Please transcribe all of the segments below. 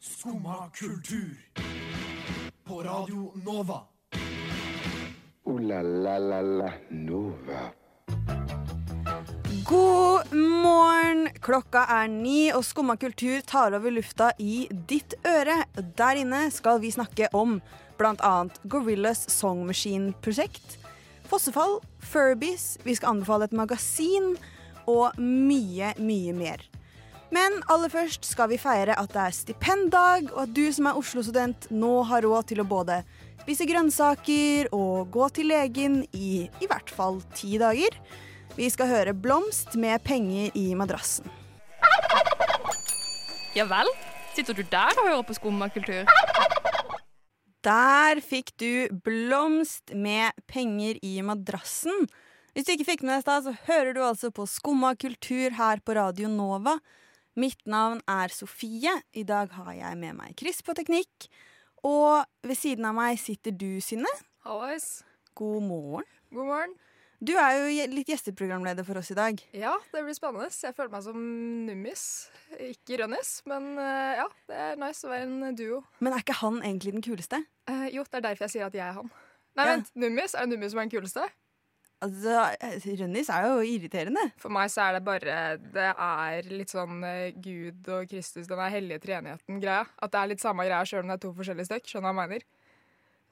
Skumma kultur. På Radio Nova. O-la-la-la-la Nova. God morgen! Klokka er ni, og Skumma kultur tar over lufta i ditt øre. Der inne skal vi snakke om bl.a. Gorillas Song Machine-prosjekt, fossefall, Furbies, vi skal anbefale et magasin og mye, mye mer. Men aller først skal vi feire at det er stipenddag, og at du som er Oslo-student nå har råd til å både spise grønnsaker og gå til legen i i hvert fall ti dager. Vi skal høre Blomst med penger i madrassen. Ja vel? Sitter du der og hører på skummakultur? Der fikk du Blomst med penger i madrassen. Hvis du ikke fikk med deg det, så hører du altså på Skumma kultur her på Radio Nova. Mitt navn er Sofie. I dag har jeg med meg Chris på teknikk. Og ved siden av meg sitter du, Synne. Hallais. God morgen. God morgen. Du er jo litt gjesteprogramleder for oss i dag. Ja, det blir spennende. Jeg føler meg som nummis. Ikke Rønnis, men eh, ja, det er nice å være en duo. Men er ikke han egentlig den kuleste? Eh, jo, det er derfor jeg sier at jeg er han. Nei, Ja. vent. Nummis? Er det Nummis som er den kuleste? Altså, Rønnis er jo irriterende. For meg så er det bare Det er litt sånn eh, Gud og Kristus, den er hellige treenigheten-greia. At det er litt samme greia sjøl om det er to forskjellige stykk. Skjønner jeg mener?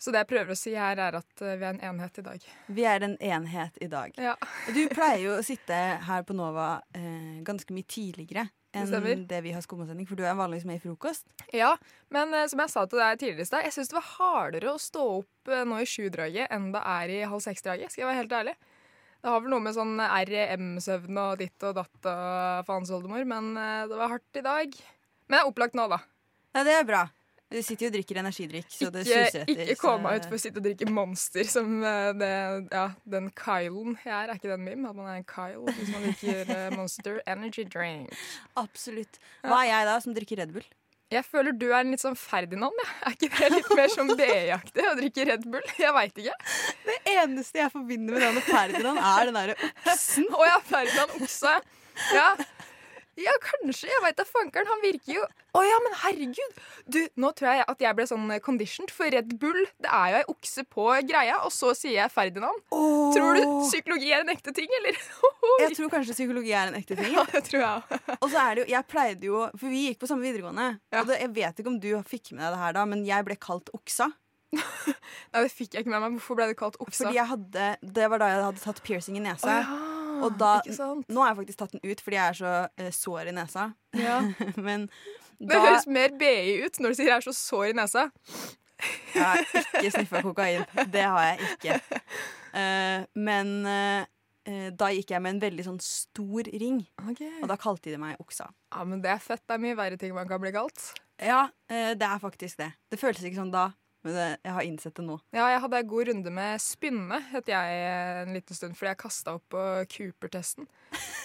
Så det jeg prøver å si her, er at eh, vi er en enhet i dag. Vi er en enhet i dag. Ja. Du pleier jo å sitte her på Nova eh, ganske mye tidligere enn det, det vi har skummasending, for du er vanligvis med i frokost. Ja, men uh, som jeg sa til deg tidligere i stad, jeg syns det var hardere å stå opp uh, nå i sjudraget enn det er i halv seks-draget. Skal jeg være helt ærlig. Det har vel noe med sånn REM-søvn og ditt og datt og faens oldemor, men uh, det var hardt i dag. Men det er opplagt nå, da. Ja, det er bra. Du sitter jo og drikker energidrikk, så det suser etter. ikke kom meg ut for å sitte og drikke Monster som eh, det, ja, den Kylen jeg er. Er ikke den meme? At man er en Kyle hvis man drikker eh, Monster Energy Drink. Absolutt. Hva er jeg da, som drikker Red Bull? Jeg føler du er en litt sånn Ferdinand. Ja. Er ikke det litt mer sånn BI-aktig å drikke Red Bull? Jeg veit ikke. Det eneste jeg forbinder med denne Ferdinand, er den derre oksen. Å ja, Ferdinand Okse. Ja. Ja, kanskje. Jeg veit da fankeren. Han virker jo Å ja, men herregud! Du, nå tror jeg at jeg ble sånn conditioned, for Red Bull det er jo ei okse på greia, og så sier jeg Ferdinand. Tror du psykologi er en ekte ting, eller? Jeg tror kanskje psykologi er en ekte ting. Ja, det tror jeg. Og så er det jo, jeg pleide jo, For vi gikk på samme videregående. Ja. Og det, jeg vet ikke om du fikk med deg det her da, men jeg ble kalt oksa. Nei, det fikk jeg ikke med meg. Hvorfor ble du kalt oksa? Fordi jeg hadde, Det var da jeg hadde tatt piercing i nesa. Oh, ja, Og da, Ikke sant? nå har jeg faktisk tatt den ut fordi jeg er så uh, sår i nesa. Ja. Men Det høres mer BI ut når du sier jeg er så sår i nesa. Jeg har ikke sniffa kokain. Det har jeg ikke. Uh, men eh, da gikk jeg med en veldig sånn stor ring, og da kalte de meg oksa. Ja, men det er fett. Det er mye verre ting man kan bli kalt. Ja, det er faktisk det. Det føltes ikke sånn da, men det, jeg har innsett det nå. Ja, jeg hadde en god runde med spynne, het jeg en liten stund, fordi jeg kasta opp på Cooper-testen.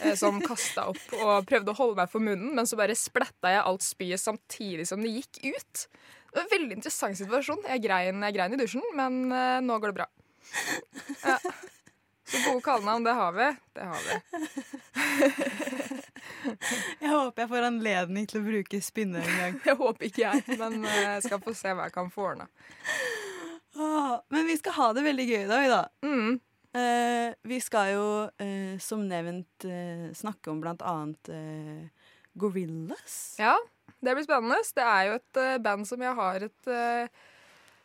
Eh, som kasta opp og prøvde å holde meg for munnen, men så bare splatta jeg alt spyet samtidig som det gikk ut. Det var en veldig interessant situasjon. Jeg grein, jeg grein i dusjen, men eh, nå går det bra. Ja. Så gode kallenavn, det har vi. Det har vi. Jeg håper jeg får anledning til å bruke spinne en gang. Jeg håper ikke jeg, men eh, jeg skal få se hva jeg kan få ordna. Men vi skal ha det veldig gøy i dag, da. Mm. Eh, vi skal jo, eh, som nevnt, eh, snakke om blant annet Gorillas. Ja, det blir spennende. Det er jo et band som jeg har et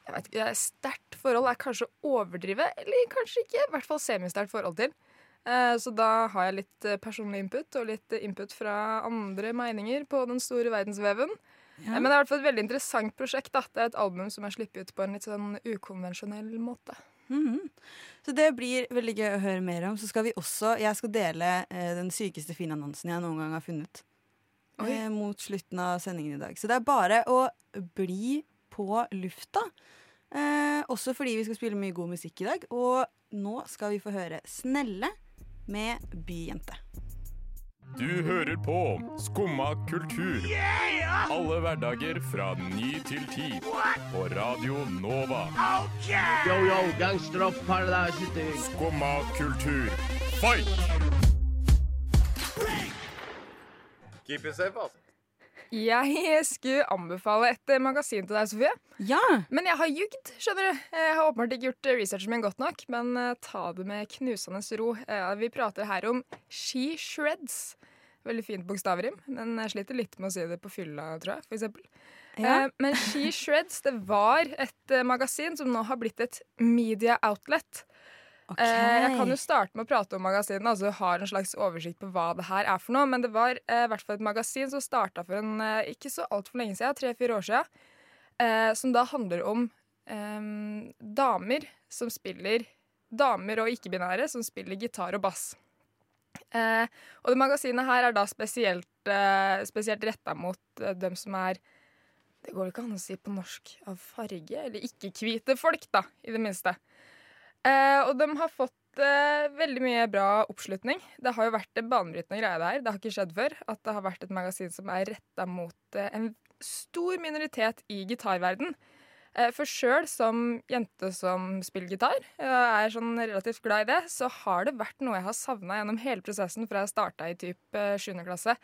jeg vet ikke, sterkt forhold er kanskje å overdrive, eller kanskje ikke. I hvert fall semisterkt forhold til. Eh, Så da har jeg litt eh, personlig input og litt eh, input fra andre meninger på den store verdensveven. Ja. Men det er i hvert fall et veldig interessant prosjekt. da. Det er et album som er sluppet ut på en litt sånn ukonvensjonell måte. Mhm. Så det blir veldig gøy å høre mer om. Så skal vi også, Jeg skal dele eh, den sykeste Finn-annonsen jeg noen gang har funnet. Eh, mot slutten av sendingen i dag. Så det er bare å bli på lufta. Eh, også fordi vi skal spille mye god musikk i dag. Og nå skal vi få høre Snelle med Byjente. Du hører på Skumma kultur. Alle hverdager fra ny til ti. På Radio Nova. Yo, yo, gangsteropp, paradise city. Skumma kultur, fight! Keep it safe, altså. Jeg skulle anbefale et eh, magasin til deg, Sofie. Ja! Men jeg har jugd, skjønner du. Jeg har åpenbart ikke gjort eh, researchen min godt nok, men eh, ta det med knusende ro. Vi prater her om She Shreds. Veldig fint bokstavrim, men jeg sliter litt med å si det på fylla, tror jeg, for eksempel. Ja. Men She Shreds det var et magasin som nå har blitt et media outlet. Ok. Eh, jeg kan jo starte med å prate om magasinet, altså har en slags oversikt på hva det her er for noe. Men det var eh, i hvert fall et magasin som starta for en eh, ikke så altfor lenge siden, tre-fire år siden. Eh, som da handler om eh, damer som spiller Damer og ikke-binære som spiller gitar og bass. Eh, og det magasinet her er da spesielt, eh, spesielt retta mot eh, dem som er Det går ikke an å si på norsk av farge, eller ikke-hvite folk, da, i det minste. Eh, og de har fått eh, veldig mye bra oppslutning. Det har jo vært en banebrytende greie det her. Det har ikke skjedd før. At det har vært et magasin som er retta mot eh, en stor minoritet i gitarverden. For sjøl som jente som spiller gitar, og er sånn relativt glad i det, så har det vært noe jeg har savna gjennom hele prosessen fra jeg starta i typ eh, 7. klasse.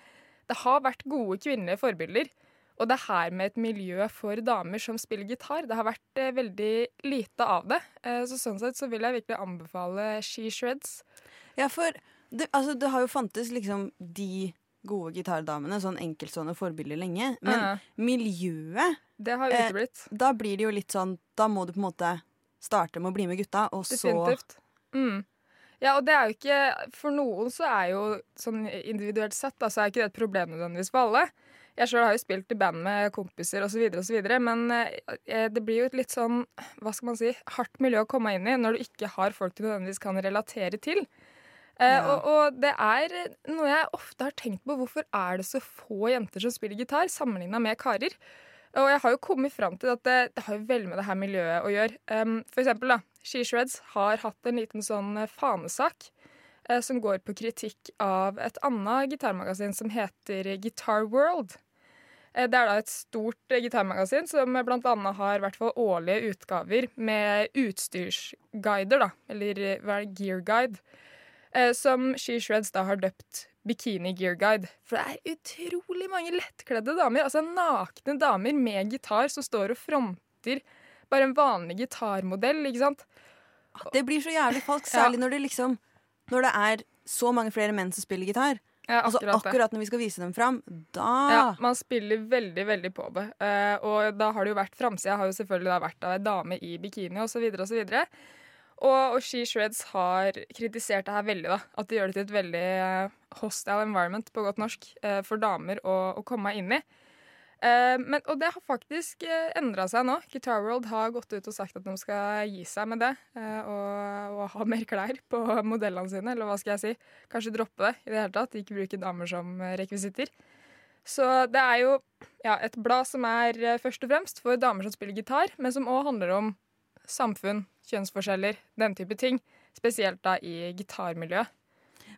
Det har vært gode kvinnelige forbilder. Og det her med et miljø for damer som spiller gitar, det har vært eh, veldig lite av det. Eh, så sånn sett så vil jeg virkelig anbefale She Shreds. Ja, for det, altså, det har jo fantes liksom de gode gitardamene, sånn enkeltstående forbilder lenge. Men Ja. miljøet, Det har Eh, da blir det jo litt sånn Da må du på en måte starte med å bli med gutta, og så Definitivt. Mm. Ja, og det er jo ikke For noen så er jo sånn individuelt sett, da, så er ikke det et problem nødvendigvis for alle. Jeg sjøl har jo spilt i band med kompiser osv., osv., men eh, det blir jo et litt sånn, hva skal man si, hardt miljø å komme inn i når du ikke har folk du nødvendigvis kan relatere til. Eh, Ja. og, og det er noe jeg ofte har tenkt på. Hvorfor er det så få jenter som spiller gitar, sammenligna med karer? Og jeg har jo kommet fram til at det, det har jo veldig med det her miljøet å gjøre. Um, for eksempel, da, She Shreds har hatt en liten sånn eh, fanesak eh, som går på kritikk av et annet gitarmagasin som heter Guitar World. Eh, det er da et stort eh, gitarmagasin som bl.a. har hvert fall årlige utgaver med utstyrsguider, da, eller eh, hva er det, gear eh, som She Shreds da har døpt Bikini Gear Guide. For det er utrolig mange lettkledde damer, altså nakne damer med gitar som står og fronter bare en vanlig gitarmodell, ikke sant? Det blir så jævlig falskt, særlig når det liksom Når det er så mange flere menn som spiller gitar. Ja, Altså akkurat det. Akkurat når vi skal vise dem fram, da Ja, man spiller veldig, veldig på det. Uh, og da har det jo vært Framsida har jo selvfølgelig da vært av ei dame i bikini osv. osv. Og, og She Shreds har kritisert det her veldig, da. At det gjør det til et veldig eh, hostile environment, på godt norsk, uh, for damer å, å komme inn i. Eh, men, og det har faktisk uh, endra seg nå. Guitar World har gått ut og sagt at de skal gi seg med det. eh, og, og ha mer klær på modellene sine, eller hva skal jeg si. Kanskje droppe det i det hele tatt. Ikke bruke damer som eh, rekvisitter. Så det er jo ja, et blad som er eh, først og fremst for damer som spiller gitar, men som òg handler om samfunn, kjønnsforskjeller, den type ting. Spesielt da i gitarmiljøet.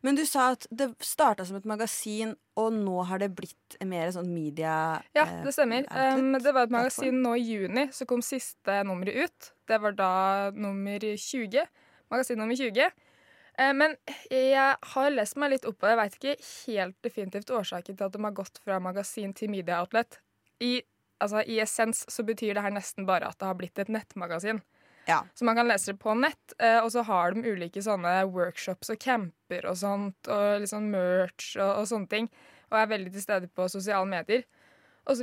Men du sa at det starta som et magasin, og nå har det blitt mer sånn media Ja, eh, det stemmer. Um, det var et magasin nå i juni, så kom siste nummeret ut. Det var da nummer 20. Magasin nummer 20. Eh, men jeg har lest meg litt opp og. Jeg veit ikke helt definitivt årsaken til at de har gått fra magasin til media outlet. I, altså, I essens så betyr det her nesten bare at det har blitt et nettmagasin. Ja. Så man kan lese det på nett, eh, og så har de ulike sånne workshops og camper og sånt, og sånn merch og, og sånne ting. Og er veldig til stede på sosiale medier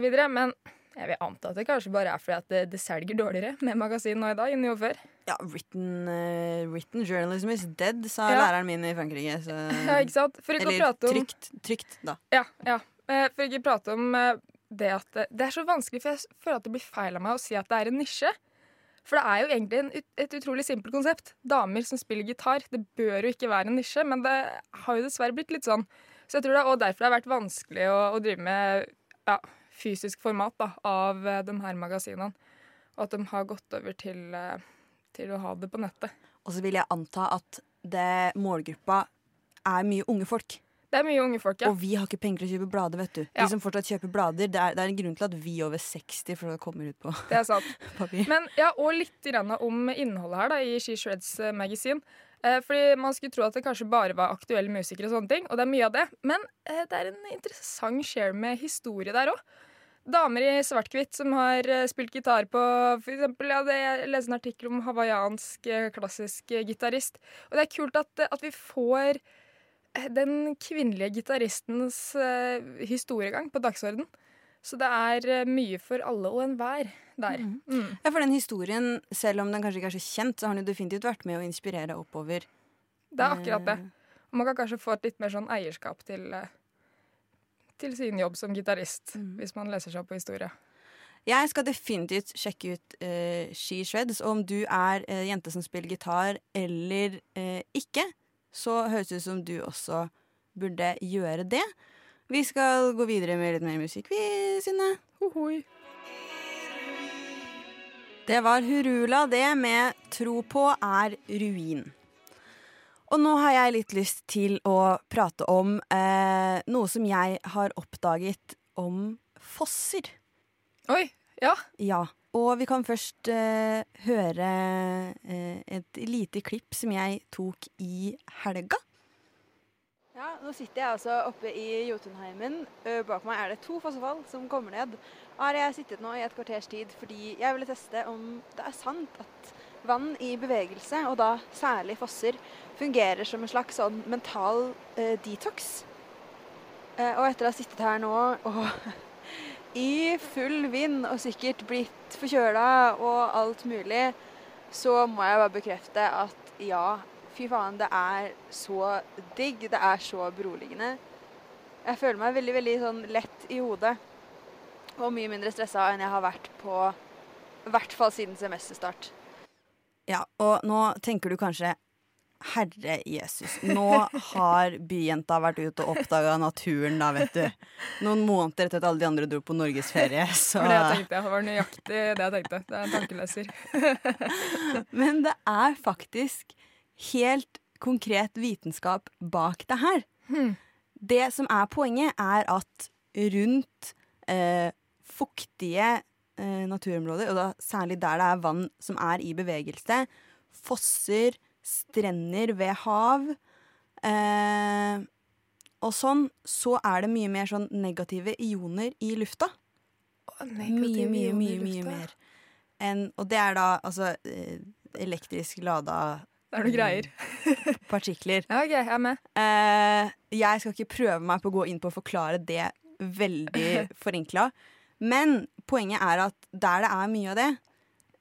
videre. Men jeg vil anta at det kanskje bare er fordi at det, det selger dårligere med magasin nå i dag enn år før. Ja, written, uh, written journalism is dead, sa Ja. læreren min i Frankrike. Så, Ja, ikke sant? For ikke å Eller prate om trygt, trygt, da. Ja, ja. Eh, For ikke å prate om det at det, det er så vanskelig, for jeg føler at det blir feil av meg å si at det er en nisje. For det er jo egentlig en, et utrolig simpelt konsept. Damer som spiller gitar. Det bør jo ikke være en nisje, men det har jo dessverre blitt litt sånn. Så jeg tror det Og derfor det har vært vanskelig å, å drive med ja, fysisk format da, av eh, de her magasinene. Og at de har gått over til, eh, til å ha det på nettet. Og så vil jeg anta at det målgruppa er mye unge folk. Det er mye unge folk, ja. Og vi har ikke penger til å kjøpe blader, vet du. Ja. De som fortsatt kjøper blader, det er, det er en grunn til at vi over 60 for det kommer ut på Det er sant. papir. Men ja, og litt om innholdet her da, i She Shreds eh, Magazine. Eh, fordi man skulle tro at det kanskje bare var aktuelle musikere og sånne ting, og det er mye av det. Men eh, det er en interessant share med historie der òg. Damer i svart-hvitt som har eh, spilt gitar på for eksempel, ja, det, Jeg leste en artikkel om hawaiiansk eh, klassisk gitarist. Og det er kult at, at vi får den kvinnelige gitaristens eh, historiegang på dagsorden. Så det er eh, mye for alle og enhver der. Mm. Ja, for den historien, selv om den kanskje ikke er så kjent, så har den jo definitivt vært med å inspirere oppover. Det er akkurat det. Eh, Og man kan kanskje få et litt mer sånn eierskap til, eh, til sin jobb som gitarist, Mm. hvis man leser seg opp på historie. Jeg skal definitivt sjekke ut uh, She Shreds. Og om du er uh, jente som spiller gitar eller uh, ikke, så høres det ut som du også burde gjøre det. Vi skal gå videre med litt mer musikk, vi, Synne. Hohoi. Det var Hurula, det med 'Tro på er ruin'. Og nå har jeg litt lyst til å prate om eh, noe som jeg har oppdaget om fosser. Oi, ja. Ja, og vi kan først eh, høre eh, et lite klipp som jeg tok i helga. Ja, nå sitter jeg altså oppe i Jotunheimen. Bak meg er det to fossefall som kommer ned. Her har jeg sittet nå i et kvarters tid fordi jeg ville teste om det er sant at vann i bevegelse, og da særlig fosser, fungerer som en slags sånn mental eh, detox. Og etter å ha sittet her nå og i full vind og sikkert blitt forkjøla og alt mulig, så må jeg bare bekrefte at ja, fy faen, det er så digg. Det er så beroligende. Jeg føler meg veldig, veldig sånn lett i hodet. Og mye mindre stressa enn jeg har vært på i hvert fall siden semesterstart. Ja, og nå tenker du kanskje Herre Jesus, nå har byjenta vært ute og oppdaga naturen, da, vet du. Noen måneder etter at alle de andre dro på norgesferie, så Det jeg tenkte. Det var nøyaktig det jeg tenkte. Det er en tankeleser. Men det er faktisk helt konkret vitenskap bak det her. Hmm. Det som er poenget, er at rundt eh, fuktige eh, naturområder, og da særlig der det er vann som er i bevegelse, fosser, strender ved hav eh, og sånn, så er det mye mer sånn negative ioner i lufta. Mye, mye, mye, mye mer. En, og det er da altså eh, elektrisk lada Det er noen greier. partikler. Ja, OK, jeg er med. Eh, jeg skal ikke prøve meg på å gå inn på å forklare det veldig forenkla. Men poenget er at der det er mye av det,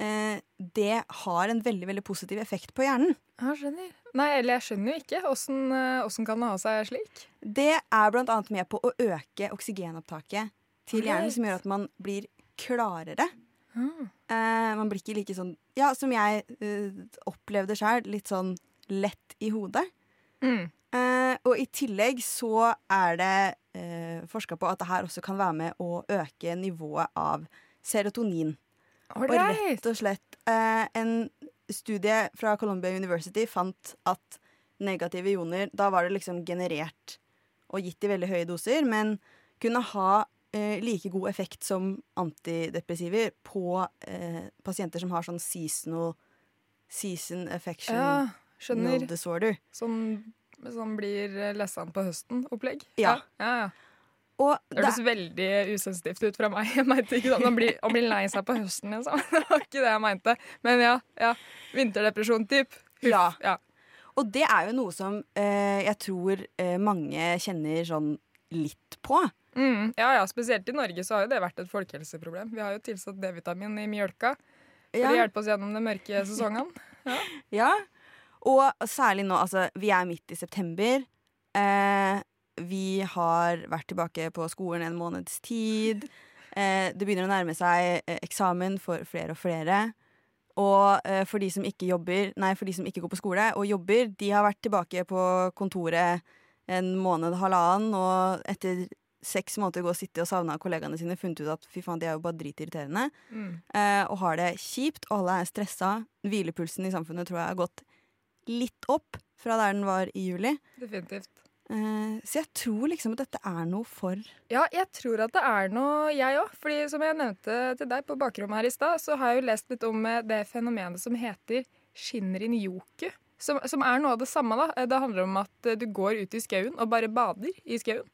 eh, det har en veldig veldig positiv effekt på hjernen. Jeg skjønner. Nei, eller jeg skjønner jo ikke. Åssen eh, kan det ha seg slik? Det er annet med på å øke oksygenopptaket til hjernen, som gjør at man blir klarere. Mm. Eh, man blir ikke like sånn, ja, som jeg uh, opplevde sjøl, litt sånn lett i hodet. Mm. Eh, og i tillegg så er det eh, forska på at det her også kan være med å øke nivået av serotonin. Og rett og slett eh, en studie fra Columbia University fant at negative ioner Da var det liksom generert og gitt i veldig høye doser, men kunne ha eh, like god effekt som antidepressiver på eh, pasienter som har sånn seasonal Season affection Ja, skjønner. disorder. Som, som blir lesan på høsten-opplegg? Ja. ja, ja. Og Det hørtes veldig usensitivt ut fra meg. Jeg mente ikke sånn, Han blir, man blir lei seg på høsten, liksom. Det var ikke det jeg mente. Men ja. ja. Vinterdepresjon-typ. Ja. ja. Og det er jo noe som eh, jeg tror eh, mange kjenner sånn litt på. Mm, ja, ja, spesielt i Norge så har jo det vært et folkehelseproblem. Vi har jo tilsatt D-vitamin i mjølka for Ja. å hjelpe oss gjennom de mørke sesongene. Ja. Og særlig nå, altså, vi er midt i september. Eh, vi har vært tilbake på skolen en måneds tid. Eh, det begynner å nærme seg eh, eksamen for flere og flere. Og eh, for de som ikke jobber, nei, for de som ikke går på skole og jobber, de har vært tilbake på kontoret en måned, halvannen, og etter seks måneder gå og sitte og savne kollegaene sine, funnet ut at fy faen, de er jo bare dritirriterende Mm. eh, og har det kjipt, og alle er stressa. Hvilepulsen i samfunnet tror jeg har gått litt opp fra der den var i juli. Definitivt. Eh, så jeg tror liksom at dette er noe for Ja, jeg tror at det er noe, jeg òg. Fordi som jeg nevnte til deg på bakrommet her i stad, så har jeg jo lest litt om eh, det fenomenet som heter shinrin-yoku. som, som er noe av det samme. da. Eh, Det handler om at du går ut i skauen og bare bader i skauen.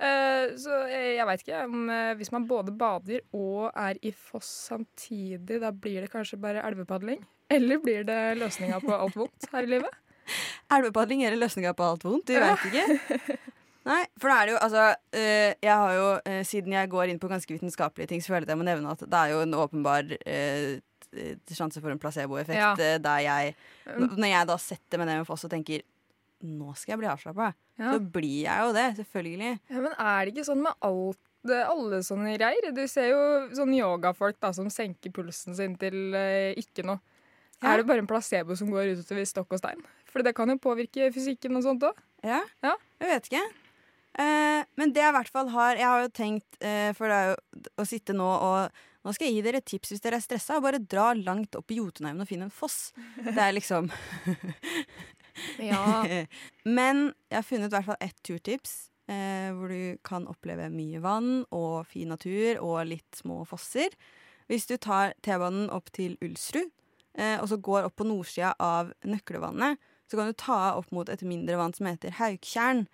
Så jeg, veit ikke om Hvis man både bader og er i foss samtidig, da blir det kanskje bare elvepadling? Eller blir det løsninga på alt vondt her i livet? Elvepadling er løsninga på alt vondt. Du veit ikke. Nei, for da er det jo altså øh, Jeg har jo, øh, siden jeg går inn på ganske vitenskapelige ting, så føler jeg at jeg må nevne at det er jo en åpenbar øh, sjanse for en placeboeffekt Ja. der jeg Um. Når jeg da setter meg ned med Foss og tenker nå skal jeg bli avslappa, Ja. så blir jeg jo det. Selvfølgelig. Ja, men er det ikke sånn med alt, det- alle sånne greier? Du ser jo sånne yogafolk da, som senker pulsen sin til eh, ikke noe. Ja. Er det bare en placebo som går utover stokk og stein? For det kan jo påvirke fysikken og sånt òg. Ja, Ja. jeg vet ikke. Eh, men det jeg i hvert fall har Jeg har jo tenkt, eh, for det er jo å sitte nå og Nå skal jeg gi dere et tips hvis dere er stressa. Bare dra langt opp i Jotunheimen og finn en foss. Det er liksom Ja. Men jeg har funnet i hvert fall ett turtips. Eh, hvor du kan oppleve mye vann og fin natur og litt små fosser. Hvis du tar T-banen opp til Ulsrud, eh, og så går opp på nordsida av Nøklevannet, så kan du ta opp mot et mindre vann som heter Hauktjern.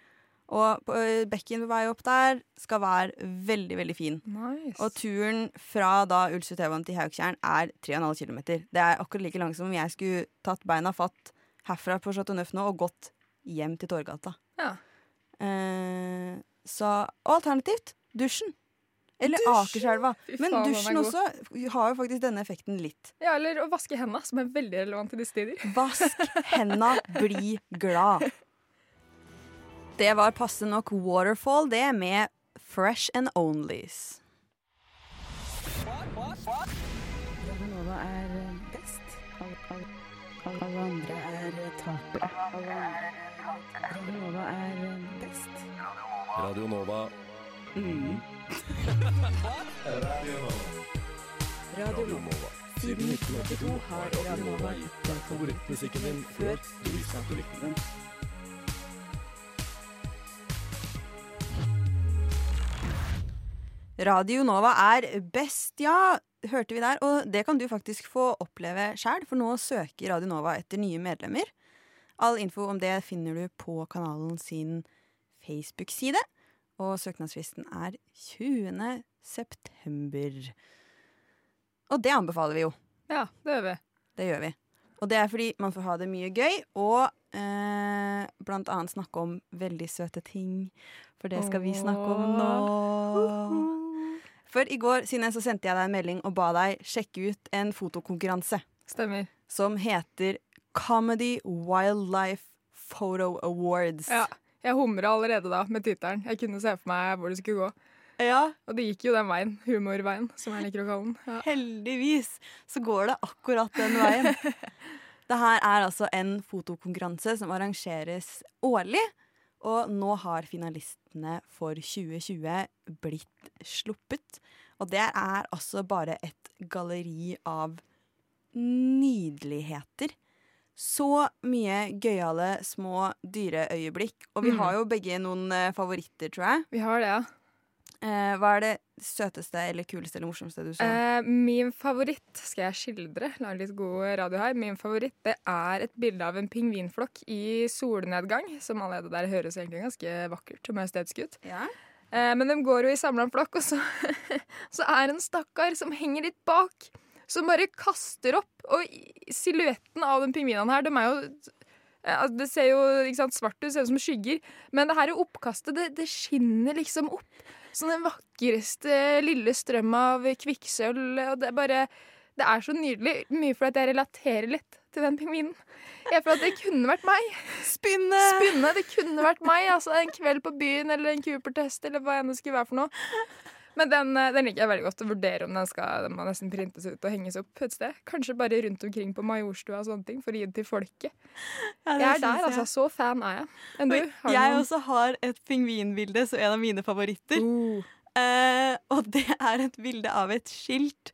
Og på, bekken på vei opp der skal være veldig, veldig fin. Nice. Og turen fra da Ulsrud til Hauktjern er 3,5 km. Det er akkurat like langt som om jeg skulle tatt beina fatt herfra på Chateau Neuf nå og gått hjem til Torgata. Ja. Eh, så og alternativt dusjen. Eller Dusj! Akerselva. Men faen, dusjen også har jo faktisk denne effekten litt. ja, eller å vaske hendene, som er veldig relevant i disse tider. Vask henda, bli glad. Det var passe nok Waterfall, det, med Fresh and Onlys. Nova er best. Alle andre er tapere. Radio Nova er best. Radio Nova. Radio Nova. Siden 1982 har Radio Nova gitt deg favorittmusikken din før du visste at du likte den. Radio Nova er best, ja, hørte vi der. Og det kan du faktisk få oppleve sjæl, for nå søker Radio Nova etter nye medlemmer. All info om det finner du på kanalen sin Facebook-side. Og søknadsfristen er 20. september. Og det anbefaler vi jo. Ja, det gjør vi. Det gjør vi. Og det er fordi man får ha det mye gøy, og eh, blant annet snakke om veldig søte ting. For det skal vi snakke om nå. For i går Sine, så sendte jeg deg en melding og ba deg sjekke ut en fotokonkurranse Stemmer. som heter Comedy Wildlife Photo Awards. Ja, jeg humra allerede da med tittelen. Jeg kunne se for meg hvor det skulle gå. Ja, Og det gikk jo den veien. Humorveien, som jeg liker å kalle den. Ja. heldigvis så går det akkurat den veien. Det her er altså en fotokonkurranse som arrangeres årlig. Og nå har finalistene for 2020 blitt sluppet. Og det er altså bare et galleri av nydeligheter. Så mye gøyale små dyreøyeblikk. Og vi Mm. har jo begge noen eh, favoritter, tror jeg. Vi har det, ja. Eh, hva er det søteste eller kuleste eller morsomste du så? Eh, min favoritt skal jeg skildre. Lage litt god radio her. Min favoritt det er et bilde av en pingvinflokk i solnedgang. Som allerede der høres egentlig ganske vakkert og majestetisk ut. ja. Eh, men de går jo i samla flokk, og så, så er det en stakkar som henger litt bak. Som bare kaster opp. Og silhuetten av den pingvinene her, de er jo altså, Det ser jo ikke sant, svart ut, ser ut som skygger. Men det her oppkastet, det, det skinner liksom opp. Som den vakreste lille strøm av kvikksølv. Og det er bare Det er så nydelig. Mye fordi jeg relaterer litt til den pingvinen. Jeg føler at det kunne vært meg. Spinne! Spinne, det kunne vært meg. Altså En kveld på byen eller en Cooper-test eller hva enn det skulle være for noe. Men den, eh, den liker jeg veldig godt å vurdere om den skal den må nesten printes ut og henges opp et sted. Kanskje bare rundt omkring på Majorstua og sånne ting, for å gi det til folket. Ja, det Jeg er der, jeg. altså. Så fan er jeg. Enn du? Har jeg noen? også har et pingvinbilde som en av mine favoritter. Uh. Uh, og det er et bilde av et skilt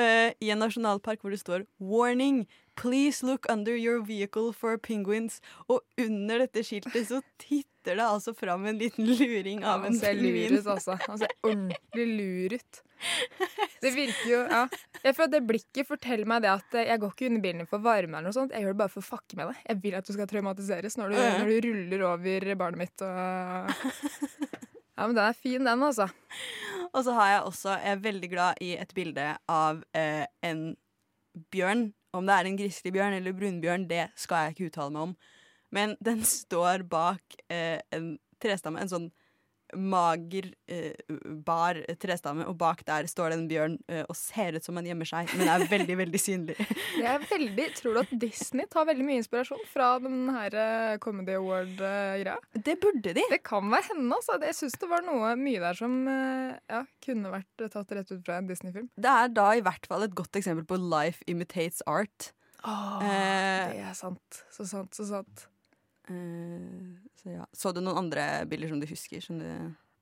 eh, i en nasjonalpark hvor det står 'Warning! Please look under your vehicle for penguins'. Og under dette skiltet så titter det altså fram en liten luring av en Han ser lur pingvin. ut, altså. Han ser ordentlig lur ut. Det virker jo ja. Jeg føler at Det blikket forteller meg det at eh, jeg går ikke under bilen for varme. eller noe sånt Jeg gjør det bare for å fucke med deg. Jeg vil at du skal traumatiseres når du, Ja. når du ruller over barnet mitt. Og... Ja, men Den er fin, den, altså. Og så har jeg også, jeg er veldig glad i et bilde av eh, en bjørn. Om det er en grizzlybjørn eller brunbjørn, det skal jeg ikke uttale meg om. Men den står bak eh, en trestamme, en sånn mager, eh, bar trestamme, og bak der står det en bjørn eh, og ser ut som han gjemmer seg, men er veldig, veldig synlig. Det er veldig, Tror du at Disney tar veldig mye inspirasjon fra den her eh, Comedy Award-greia? Det burde de. Det kan være henne, altså. Jeg syns det var noe mye der som eh, ja, kunne vært tatt rett ut fra en Disney-film. Det er da i hvert fall et godt eksempel på life imitates art. Eh, Det er sant. Så sant, så sant. Eh, så, ja. så du noen andre bilder som du husker? Som du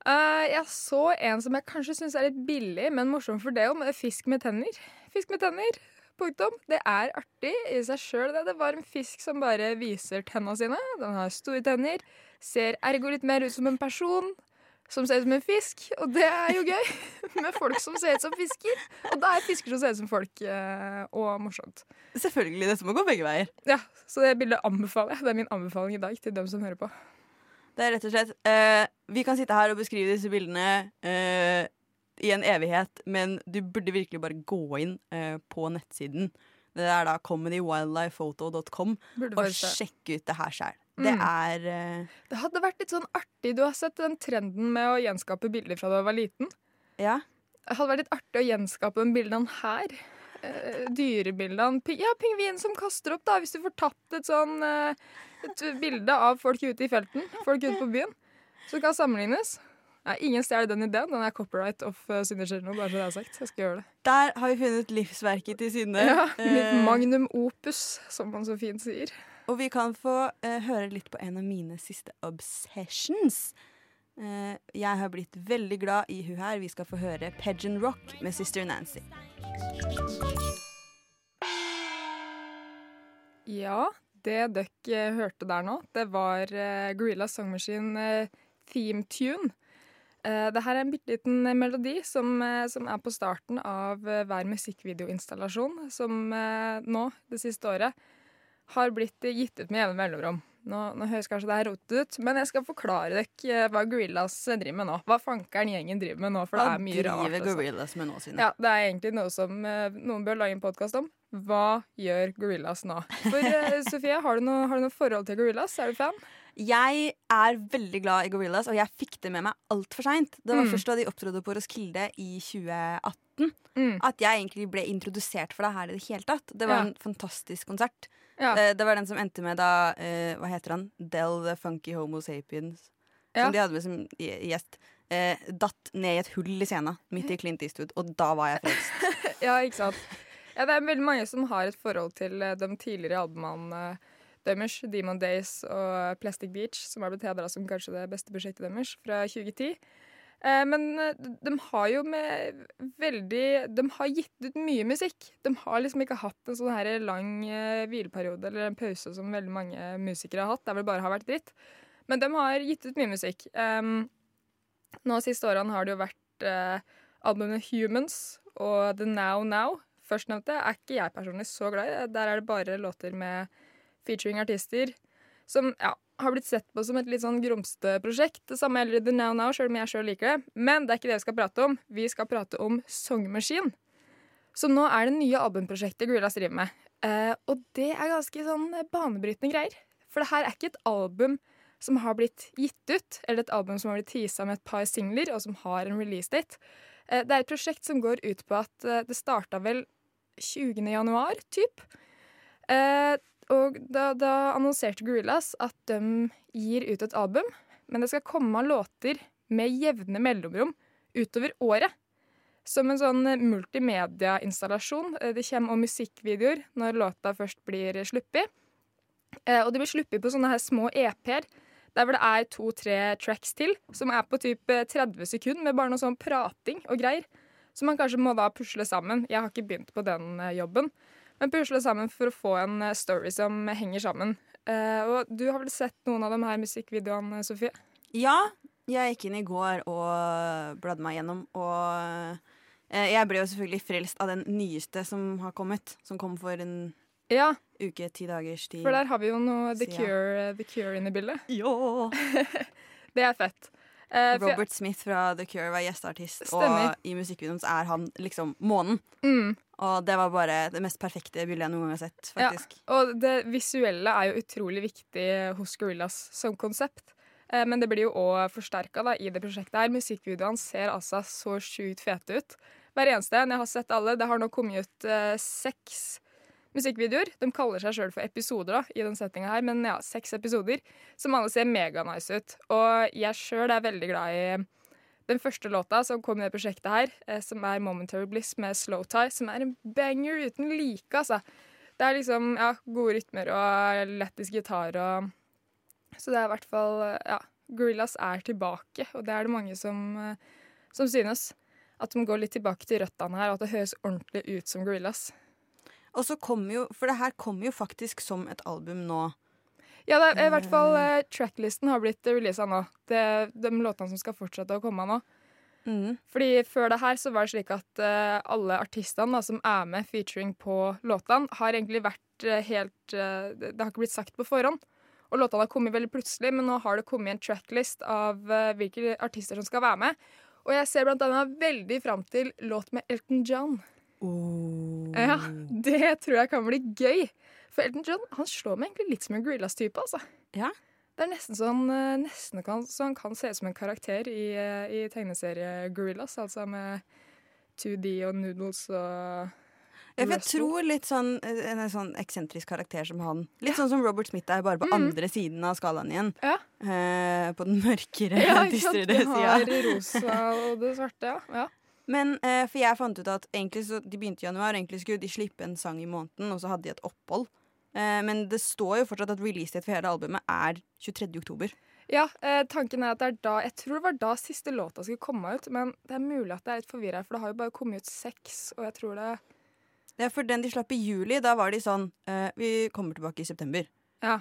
Uh, jeg så en som jeg kanskje syns er litt billig, men morsom for det om. Fisk med tenner. Fisk med tenner. Punktum. Det er artig i seg sjøl. Det. det var en fisk som bare viser tenna sine. Den har store tenner. Ser ergo litt mer ut som en person. Som ser ut som en fisk. Og det er jo gøy med folk som ser ut som fisker. Og da er fisker som ser ut som folk, eh, og morsomt. Selvfølgelig, dette må gå begge veier. Ja, Så det bildet anbefaler jeg. Det er min anbefaling i dag til dem som hører på. Det er rett og slett uh, Vi kan sitte her og beskrive disse bildene uh, i en evighet, men du burde virkelig bare gå inn uh, på nettsiden. Det er da comedywildlifephoto.com og sjekk ut det her sjøl. Det Mm. er uh... Det hadde vært litt sånn artig. Du har sett den trenden med å gjenskape bilder fra da du var liten. Ja. Det hadde vært litt artig å gjenskape de bildene her. Uh, dyrebildene. Ja, pingvinen som kaster opp, da. Hvis du får tatt et sånn uh, et bilde av folk ute i felten, folk ute på byen, så kan sammenlignes. Ja, ingen stjeler den ideen. Den er copyright of uh, Synne Kjelno, bare så det er sagt. Jeg skal gjøre det. Der har vi funnet livsverket til Synne. Ja, mitt magnum opus, som man så fint sier. Og vi kan få eh, høre litt på en av mine siste obsessions. Eh, jeg har blitt veldig glad i hun her. Vi skal få høre Pageant Rock med Sister Nancy. Ja, det dere hørte der nå, det var uh, Gorilla Song Machine uh, theme tune. Uh, det her er en bitte liten melodi som, uh, som er på starten av eh, hver musikkvideoinstallasjon, som eh, nå, det siste året, har blitt gitt ut med jevne mellomrom. Nå, nå høres kanskje det her rotete ut, men jeg skal forklare dere eh, hva Gorillas driver med nå. Hva fankeren gjengen driver med nå, for det Hva er mye rart. driver altså. Gorillas med nå, Sine? Ja, det er egentlig noe som eh, noen bør lage en podkast om. Hva gjør Gorillas nå? For eh, Sofie, har du, noe, har du noe forhold til Gorillas? Er du fan? Jeg er veldig glad i Gorillas, og jeg fikk det med meg altfor seint. Det var Mm. først da de opptrådte på Roskilde i 2018 Mm. at jeg egentlig ble introdusert for det her i det hele tatt. Det var Ja. en fantastisk konsert. Ja. Det, Det var den som endte med da eh, Hva heter han? Del the Funky Homo Sapiens. Ja. Som de hadde med som gjest. Eh, datt ned i et hull i scenen midt i Clint Eastwood, og da var jeg frelst. ja, ikke sant? Ja, det er veldig mange som har et forhold til eh, de tidligere albumene deres, Demon Days og Plastic Beach, som er blitt hedra som kanskje det beste prosjektet deres fra 2010. Eh, men eh, de, har jo med veldig De har gitt ut mye musikk. De har liksom ikke hatt en sånn her lang eh, hvileperiode eller en pause som veldig mange musikere har hatt. Der hvor det bare har vært dritt. Men de har gitt ut mye musikk. Nå siste årene har det jo vært albumet Humans og The Now Now. Førstnevnte er ikke jeg personlig så glad i. Der er det bare låter med featuring artister som ja, har blitt sett på som et litt sånn grumsete prosjekt. Det samme gjelder The Now Now, selv om jeg sjøl liker det. Men det er ikke det vi skal prate om. Vi skal prate om Song Machine. Som nå er det nye albumprosjektet Gorillas driver med. Eh, og det er ganske sånn banebrytende greier. For det her er ikke et album som har blitt gitt ut, eller et album som har blitt teasa med et par singler, og som har en release date. Eh, Det er et prosjekt som går ut på at eh, det starta vel 20. januar, typ. Eh, og da, da annonserte Gorillas at de gir ut et album, men det skal komme låter med jevne mellomrom utover året. Som en sånn eh, multimediainstallasjon. Eh, Det kommer også musikkvideoer når låta først blir sluppet. Eh, og det blir sluppet på sånne her små EP-er. Der hvor det er to-tre tracks til, som er på typ eh, 30 sekunder med bare noe sånn prating og greier. som man kanskje må da pusle sammen. Jeg har ikke begynt på den eh, jobben, men pusle sammen for å få en eh, story som henger sammen. Eh, og du har vel sett noen av de her musikkvideoene, Sofie? Ja, jeg gikk inn i går og bladde meg gjennom, og eh, jeg ble jo selvfølgelig frelst av den nyeste som har kommet. Som kom for en Ja, uke, ti dagers tid. for der har vi jo noe The. Cure, The Cure inne i bildet. Ja. Det er fett. Uh, Robert Smith fra The Cure var gjesteartist, Stemmer. og i musikkvideoen så er han liksom månen. mm. Og det var bare det mest perfekte bildet jeg noen gang har sett, faktisk. Ja. Og det visuelle er jo utrolig viktig hos Gorillas som konsept. Eh, Men det blir jo òg forsterka i det prosjektet her. Musikkvideoene ser altså så sjukt fete ut. Hver eneste en. Jeg har sett alle. Det har nå kommet ut eh, seks musikkvideoer. De kaller seg sjøl for episoder da, i den settinga her, men ja, seks episoder. Som alle ser meganice ut. Og jeg sjøl er veldig glad i den første låta som kom i det prosjektet her, eh, som er 'Momentary Bliss' med Slow Tie, som er en banger uten like, altså. Det er liksom ja, gode rytmer og lettisk gitar og Så det er i hvert fall Ja, Gorillas er tilbake, og det er det mange som, eh, som synes. At de går litt tilbake til røttene her, og at det høres ordentlig ut som Gorillas. Og så kommer jo, For det her kommer jo faktisk som et album nå. Ja, det er, i hvert fall eh, tracklisten har blitt releasa nå. Det er de låtene som skal fortsette å komme nå. Mm. Fordi før det her så var det slik at eh, alle artistene da, som er med featuring på låtene, har egentlig vært eh, helt eh, Det har ikke blitt sagt på forhånd. Og låtene har kommet veldig plutselig, men nå har det kommet en tracklist av eh, hvilke artister som skal være med. Og jeg ser blant annet veldig fram til låt med Elton John. Ja, Det tror jeg kan bli gøy. For Elton John han slår meg egentlig litt som en Gorillas-type. altså. Ja. Det er nesten sånn, eh, nesten kan, så han kan se ut som en karakter i, eh, i tegneserie Gorillas. Altså med 2D og noodles og Ja, jeg tror litt sånn eh, en sånn eksentrisk karakter som han. Litt sånn som Robert Smith er, bare på andre siden av skalaen igjen. Ja. Eh, på den mørkere, Ja, ikke sant? den har sida. rosa og det svarte, ja. Men eh, for jeg fant ut at egentlig så, de begynte i januar, egentlig skulle de slippe en sang i måneden, og så hadde de et opphold. Eh, men det står jo fortsatt at releasedate for hele albumet er 23. oktober. Ja, eh, tanken er at det er da Jeg tror det var da siste låta skulle komme ut, men det er mulig at det er litt forvirra, for det har jo bare kommet ut seks, og jeg tror det Ja, for den de slapp i juli, da var de sånn eh, Vi kommer tilbake i september. Ja.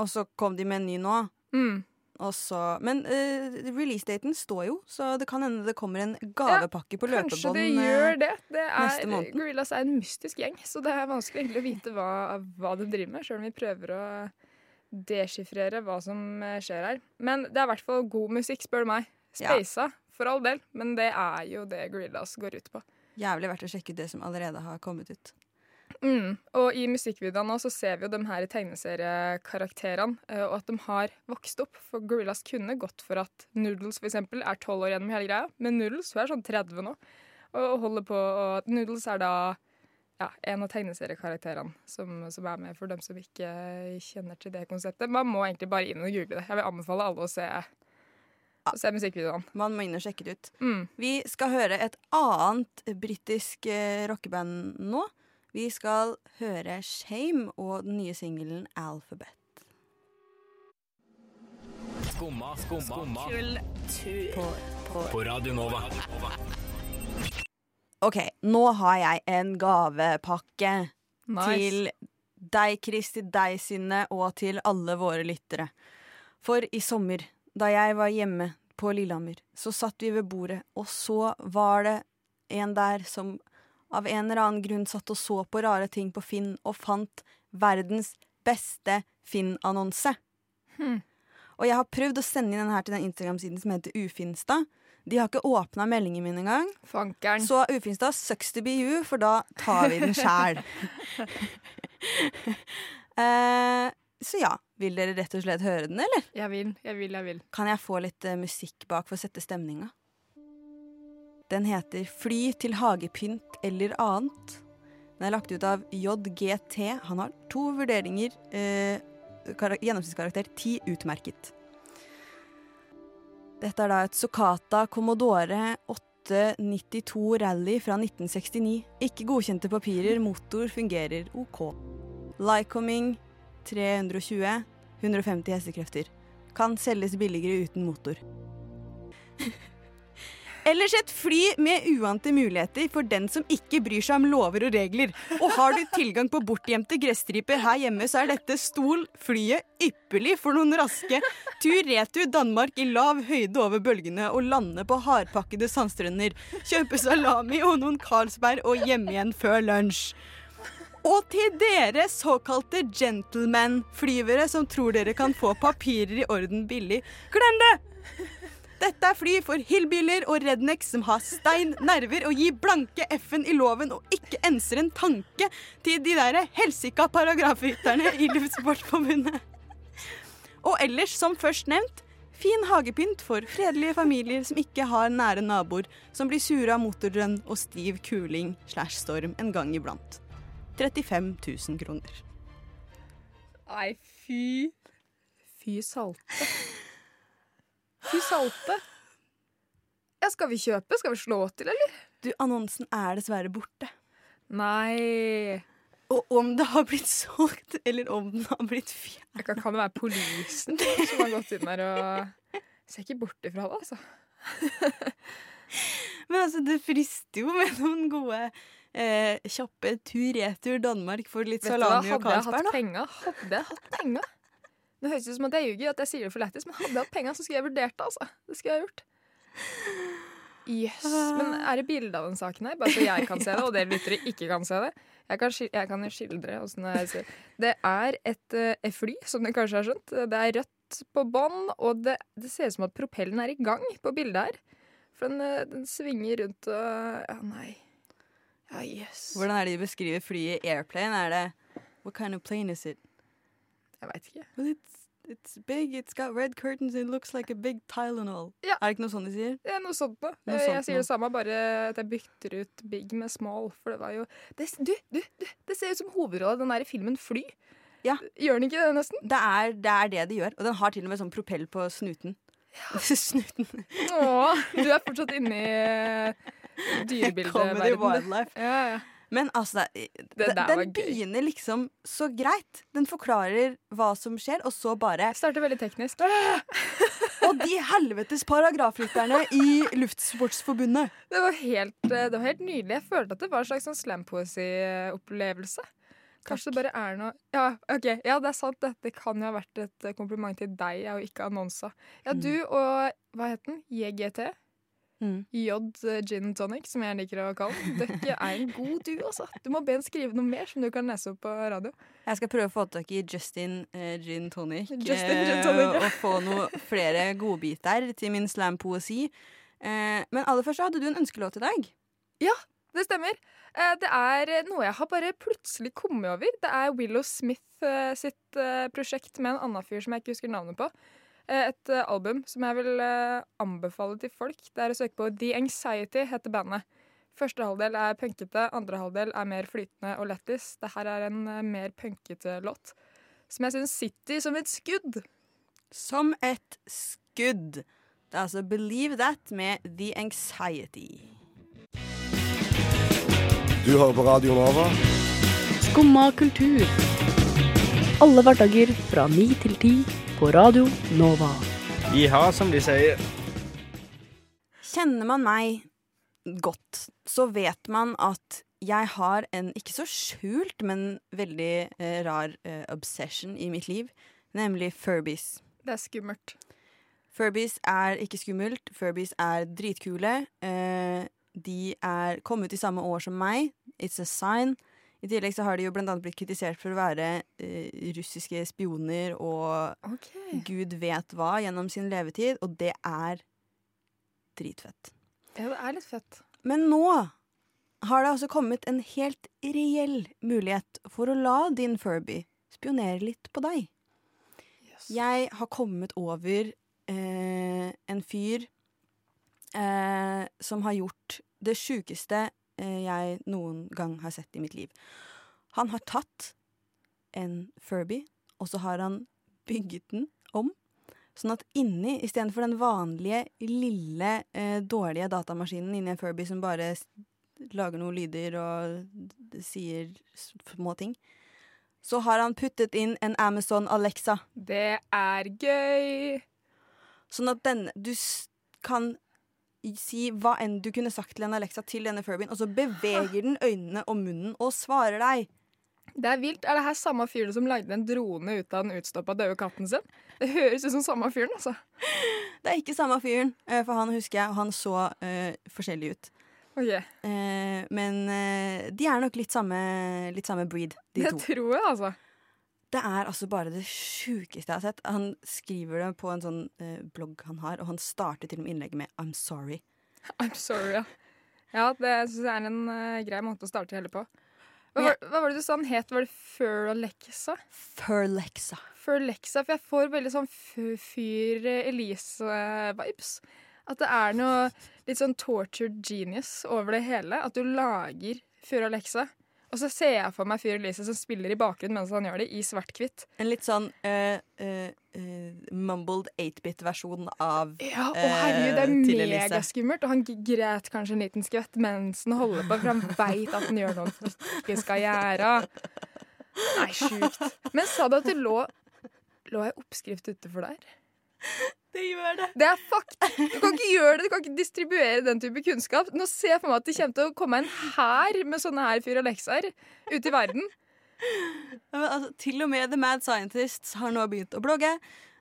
Og så kom de med en ny nå. mm. Og så, men uh, release-daten står jo, så det kan hende det kommer en gavepakke på Kanskje løpebånd. det eh, gjør det. det er. Gorillas er en mystisk gjeng, så det er vanskelig egentlig å vite hva, hva de driver med, sjøl om vi prøver å deskifrere hva som eh, skjer her. Men det er i hvert fall god musikk, spør du meg. Ja. For all del, men det er jo det Gorillas går ut på. Jævlig verdt å sjekke ut det som allerede har kommet ut. Mm. Og i musikkvideoene nå så ser vi jo de her tegneseriekarakterene, eh, og at de har vokst opp. For Gorillas kunne gått for at Noodles for eksempel er 12 år gjennom hele greia, men Noodles hun er sånn 30 nå. Og holder på, og Noodles er da ja, en av tegneseriekarakterene som, som er med, for dem som ikke kjenner til det konseptet. Man må egentlig bare inn og google det. Jeg vil anbefale alle å se, å se musikkvideoene. Man må inn og sjekke det ut. Mm. Vi skal høre et annet britisk eh, rockeband nå. Vi skal høre Shame og den nye singelen Alphabet. Skumma, skumma, På Radio Nova. OK, nå har jeg en gavepakke Nice. til deg, Kristi, deg, Synne, og til alle våre lyttere. For i sommer, da jeg var hjemme på Lillehammer, så satt vi ved bordet, og så var det en der som av en eller annen grunn satt og så på rare ting på Finn, og fant verdens beste Finn-annonse. Hmm. Og jeg har prøvd å sende inn den her til den Instagram-siden som heter Ufinstad. De har ikke åpna meldingen min engang. Fankeren. Så Ufinstad sucks to be you, for da tar vi den sjæl. uh, så ja, vil dere rett og slett høre den, eller? Jeg vil, jeg vil, jeg vil. Kan jeg få litt uh, musikk bak for å sette stemninga? Den heter Fly til hagepynt eller annet. Den er lagt ut av JGT. Han har to vurderinger. Eh, gjennomsnittskarakter ti utmerket. Dette er da et Socata Commodore 892 Rally fra 1969. Ikke godkjente papirer, motor fungerer OK. Lycoming 320, 150 hestekrefter. Kan selges billigere uten motor. Ellers et fly med uante muligheter for den som ikke bryr seg om lover og regler. Og har du tilgang på bortgjemte gresstriper her hjemme, så er dette stol flyet ypperlig for noen raske tur-retur Danmark i lav høyde over bølgene og lande på hardpakkede sandstrender. Kjøpe salami og noen Carlsberg og hjem igjen før lunsj. Og til dere såkalte gentleman-flyvere som tror dere kan få papirer i orden billig, glem det! Dette er fly for hillbiller og rednecks som har stein, nerver og gir blanke F-en i loven og ikke enser en tanke til de der helsika paragrafrytterne i Luftsportforbundet. Og ellers, som først nevnt, fin hagepynt for fredelige familier som ikke har nære naboer som blir sure av motordrønn og stiv kuling slash storm en gang iblant. 35 000 kroner. Nei, fy Fy salte. Fy salte. Ja, skal vi kjøpe? Skal vi slå til, eller? Du, annonsen er dessverre borte. Nei Og om det har blitt solgt, eller om den har blitt fjernet kan, det være politien som har gått inn der og Ser ikke bort ifra det, altså. Men altså, det frister jo med noen gode eh, kjappe tur-retur Danmark for litt salami og Carlsberg, da. hadde jeg hatt penger, penga, hadde jeg hatt penga Nå høres det ut som at jeg ljuger, at jeg sier det for lættis, men hadde jeg hatt penger så skulle jeg vurdert det, altså. Det skulle jeg gjort. Jøss. Men er det bilde av den saken her? Bare så jeg kan se det, og dere lyttere ikke kan se det. Jeg kan, jeg kan skildre åssen jeg ser Det er et eh, fly, som dere kanskje har skjønt. Det er rødt på bånn, og det, det ser ut som at propellen er i gang på bildet her. For den, eh, den svinger rundt og Ja, nei. Ja, jøss. Hvordan er det de beskriver flyet i airplane? Er det What kind of plane is it? Jeg veit ikke. But it's, it's big, it's got red curtains, it looks like a big Tylenol. Ja. Er det ikke noe sånt de sier? Det er noe sånt noe. Noe Eh, sånt jeg sier det samme, bare at jeg bytter ut big med small. For det var jo det, Du, du, du! Det ser ut som hovedrollen i den der filmen Fly. Ja. Gjør den ikke det, nesten? Det er, det er det de gjør. Og den har til og med sånn propell på snuten. snuten. Åh, du er fortsatt inne i eh, Comedy wildlife. Ja, ja. Men altså, den, Det den begynner liksom så greit. Den forklarer hva som skjer, og så bare Starter veldig teknisk. Og de helvetes paragrafrytterne i Luftsportsforbundet. Det var, helt, eh, det var helt nydelig. Jeg følte at det var en slags sånn slampoesy-opplevelse. Kanskje det bare er noe ja, okay. ja, det er sant. Dette kan jo ha vært et eh, kompliment til deg og ikke annonsa. Ja, du og Hva het den? JGT? Mm. J eh, Gin Tonic, som jeg liker å kalle den. Dere er en god du, altså. Du må be han skrive noe mer som du kan lese opp på radio. Jeg skal prøve å få tak i Justin eh, Gin Tonic. Justin Gin eh, Tonic, ja. og få noe flere godbiter til min slampoesi. Eh, men aller først hadde du en ønskelåt i dag. Ja, Det stemmer. Eh, Det er noe jeg har bare plutselig kommet over. Det er Willow Smith eh, sitt eh, prosjekt med en annen fyr som jeg ikke husker navnet på. Eh, Et eh, album som jeg vil eh, anbefale til folk. Det er å søke på The Anxiety, heter bandet. Første halvdel er punkete, andre halvdel er mer flytende og lettis. Det her er en mer punkete låt som jeg syns sitter som et skudd. Som et skudd. Det er altså Believe That med The Anxiety. Du hører på Radio Nova. Skumma kultur. Alle hverdager fra ni til ti på Radio Nova. Jiha, som de sier. Kjenner man meg godt, så vet man at jeg har en ikke så skjult, men veldig eh, rar eh, obsession i mitt liv, nemlig Furbies. Det er skummelt. Furbies er ikke skummelt. Furbies er dritkule. Eh, de er kommet i samme år som meg. It's a sign. I tillegg så har de jo blant annet blitt kritisert for å være eh, russiske spioner og okay. gud vet hva gjennom sin levetid, og det er dritfett. Ja, det er litt fett. Men nå har det altså kommet en helt reell mulighet for å la din Furby spionere litt på deg. Jeg har kommet over eh, en fyr eh, som har gjort det sjukeste jeg noen gang har sett i mitt liv. Han har tatt en Furby, og så har han bygget den om. Sånn at inni, istedenfor den vanlige, lille, eh, dårlige datamaskinen inni en Furby som bare lager noen lyder og sier små ting, så har han puttet inn en Amazon Alexa. Det er gøy! Sånn at den, du kan si hva enn du kunne sagt til en Alexa til denne Furbyen, og så beveger den øynene og munnen og svarer deg. Det er vilt. Er det her samme fyren som lagde en drone ut av den utstoppa døde katten sin? Det høres ut som samme fyren, altså. Det er ikke samme fyren, eh, for han husker jeg, og han så uh, forskjellig ut. Okay. Uh, men uh, de er nok litt samme, litt samme breed, de Det to. tror jeg, altså. Det er altså bare det sjukeste jeg har sett. Han skriver det på en sånn eh, blogg han har, og han starter til og med innlegget med 'I'm sorry'. I'm sorry, ja. Ja, det syns jeg er en uh, grei måte å starte hele på. Hva, var, hva var det du sa han het? Var det Furlexa? Furlexa. Furlexa, for jeg får veldig sånn Fyr Elise-vibes. At det er noe litt sånn tortured genius over det hele. At du lager Furlexa. Og så ser jeg for meg fyren Lise som spiller i bakgrunnen mens han gjør det, i svart-hvitt. En litt sånn uh, uh, uh, mumbled 8-bit-versjon av Ja, å herregud, det er megaskummelt. Og han græt kanskje en liten skvett mens han holder på, for han veit at han gjør noe han ikke skal gjøre. Nei, sjukt. Men sa du at det lå Lå ei oppskrift utenfor der? Det gjør det. Det er fakt! Du kan ikke gjøre det, du kan ikke distribuere den type kunnskap. Nå ser jeg for meg at det kommer til å komme en hær med sånne her Fyr Alexaer ut i verden. Ja, men, altså, til og med The Mad Scientists har nå begynt å blogge.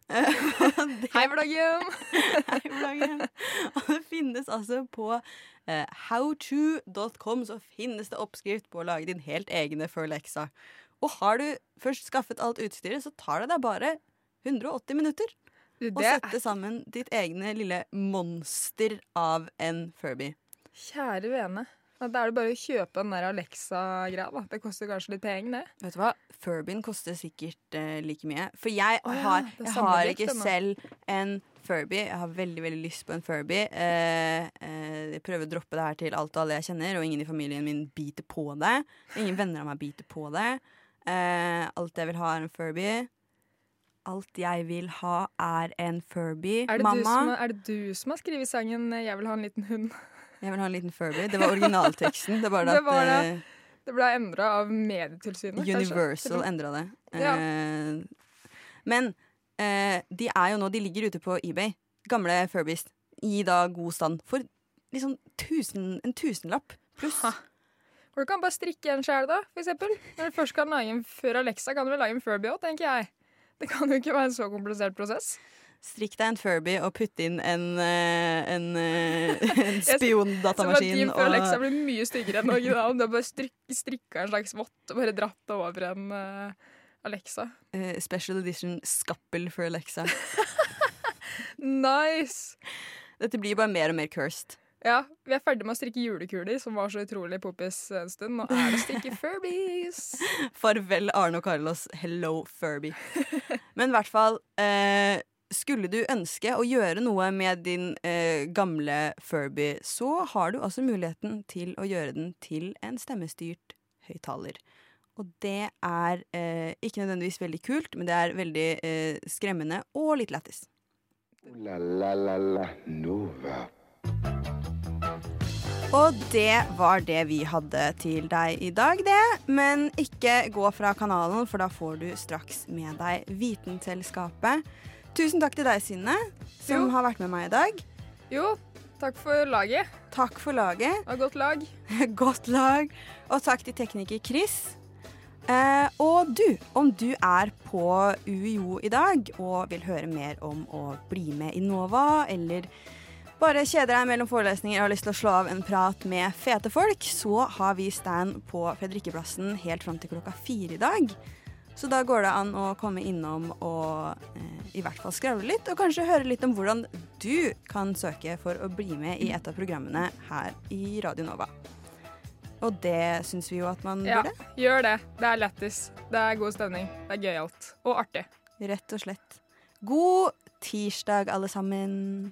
Eh, det- Hei, bloggen! Hei, bloggen. Og det finnes altså på uh, howto.com så finnes det oppskrift på å lage din helt egne Furlexa. Og har du først skaffet alt utstyret, så tar det deg bare 180 minutter det er sette sammen ditt egne lille monster av en Furby. Kjære vene. Da er det bare å kjøpe den der Alexa-greia. Det koster kanskje litt penger, det. Vet du hva? Furbyen koster sikkert uh, like mye. For jeg oh, ja, har, jeg har ikke denne. selv en Furby. Jeg har veldig veldig lyst på en Furby. Uh, uh, jeg prøver å droppe det her til alt og alle jeg kjenner, og ingen i familien min biter på det. Ingen venner av meg biter på det. Alt jeg vil ha, er en Furby. Alt jeg vil ha, er en Furby. Er det, du som, er det du som har skrevet sangen eh, 'Jeg vil ha en liten hund'? jeg vil ha en liten Furby. Det var originalteksten. Det Det var det. eh, Det ble endra av Medietilsynet. Universal endra det. Ja. Eh, men de er jo nå De ligger ute på eBay, gamle Furbies, i da god stand, for liksom tusen, en tusenlapp pluss. Ha. Du kan bare strikke en sjæl, da, for eksempel. Når du først kan lage en før Alexa, kan du vel lage en Furby òg, tenker jeg. Det kan jo ikke være en så komplisert prosess. Strikk deg en Furby og putt inn en, eh, en, eh, en spiondatamaskin. Team før Alexa blir mye styggere enn originalen. Du har bare stryk, strikka en slags vott og bare dratt over en uh, Alexa. Uh, special edition skappel for Alexa. Nice! Dette blir bare mer og mer cursed. Ja, vi er ferdig med å strikke julekuler, som var så utrolig poppis en stund. Nå er det å strikke Furbies. Farvel, Arne og Carlos. Hello, Furby. Men i hvert fall eh, Skulle du ønske å gjøre noe med din eh, gamle Furby, så har du altså muligheten til å gjøre den til en stemmestyrt høyttaler. Og det er eh, ikke nødvendigvis veldig kult, men det er veldig eh, skremmende og litt lættis. La la la la Nova. Og det var det vi hadde til deg i dag, det. Men ikke gå fra kanalen, for da får du straks med deg Vitenselskapet. Tusen takk til deg, Synne, som Jo. har vært med meg i dag. Jo, takk for laget. Takk for laget. Og godt lag. Godt lag. Og takk til tekniker Chris. Eh, og du, om du er på UiO i dag og vil høre mer om å bli med i NOVA, eller bare kjeder deg mellom forelesninger og har lyst til å slå av en prat med fete folk, så har vi stand på Fredrikkeplassen helt fram til klokka fire i dag. Så da går det an å komme innom og eh, i hvert fall skravle litt, og kanskje høre litt om hvordan du kan søke for å bli med i et av programmene her i Radio Nova. Og det syns vi jo at man Ja, burde. gjør det. Det er lættis. Det er god stemning. Det er gøyalt. Og artig. Rett og slett. God tirsdag, alle sammen.